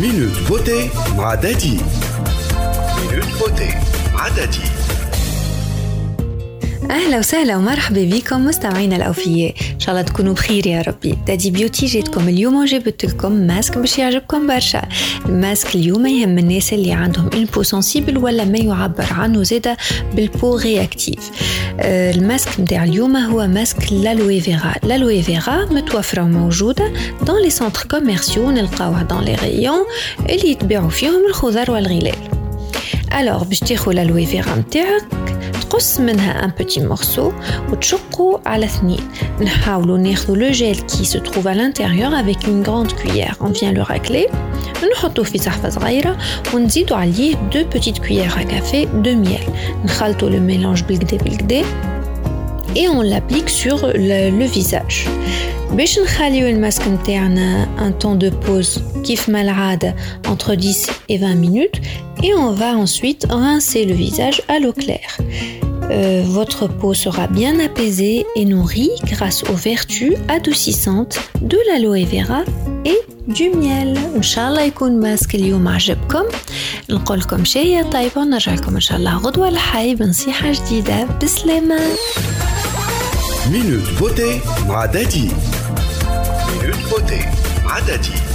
Minute Beauté مع دادي Minute Beauté مع دادي اهلا وسهلا ومرحبا بكم مستمعينا الاوفياء ان شاء الله تكونوا بخير يا ربي دادي beauté جيتكم اليوم وجبت لكم ماسك باش يعجبكم برشا الماسك اليوم يهم الناس اللي عندهم البو سنسيبل ولا ما يعبر عنه زيدا بال peau réactive الماسك نتاع اليوم هو masque l'aloe vera. l'aloe vera متوفره وموجوده dans les centres commerciaux نلقاوها دون لي غيون اللي يتباعوا فيهم الخضر والغلال Alors باش تاخذ l'aloe vera نتاعك Un petit morceau au chocro à la On va le gel qui se trouve à l'intérieur avec une grande cuillère. On vient le racler. On dit d'allier deux petites cuillères à café de miel. On le mélange et on l'applique sur le visage. Un temps de pause entre 10 et 20 minutes. Et on va ensuite rincer le visage à l'eau claire. Euh, votre peau sera bien apaisée et nourrie grâce aux vertus adoucissantes de l'aloe vera et du miel. Inch'Allah, il y a un masque qui est très bien. Je vous remercie de votre attention. Je vous remercie de votre attention. Je vous remercie de votre attention. Minute beauté, adadi. Minute beauté, adadi.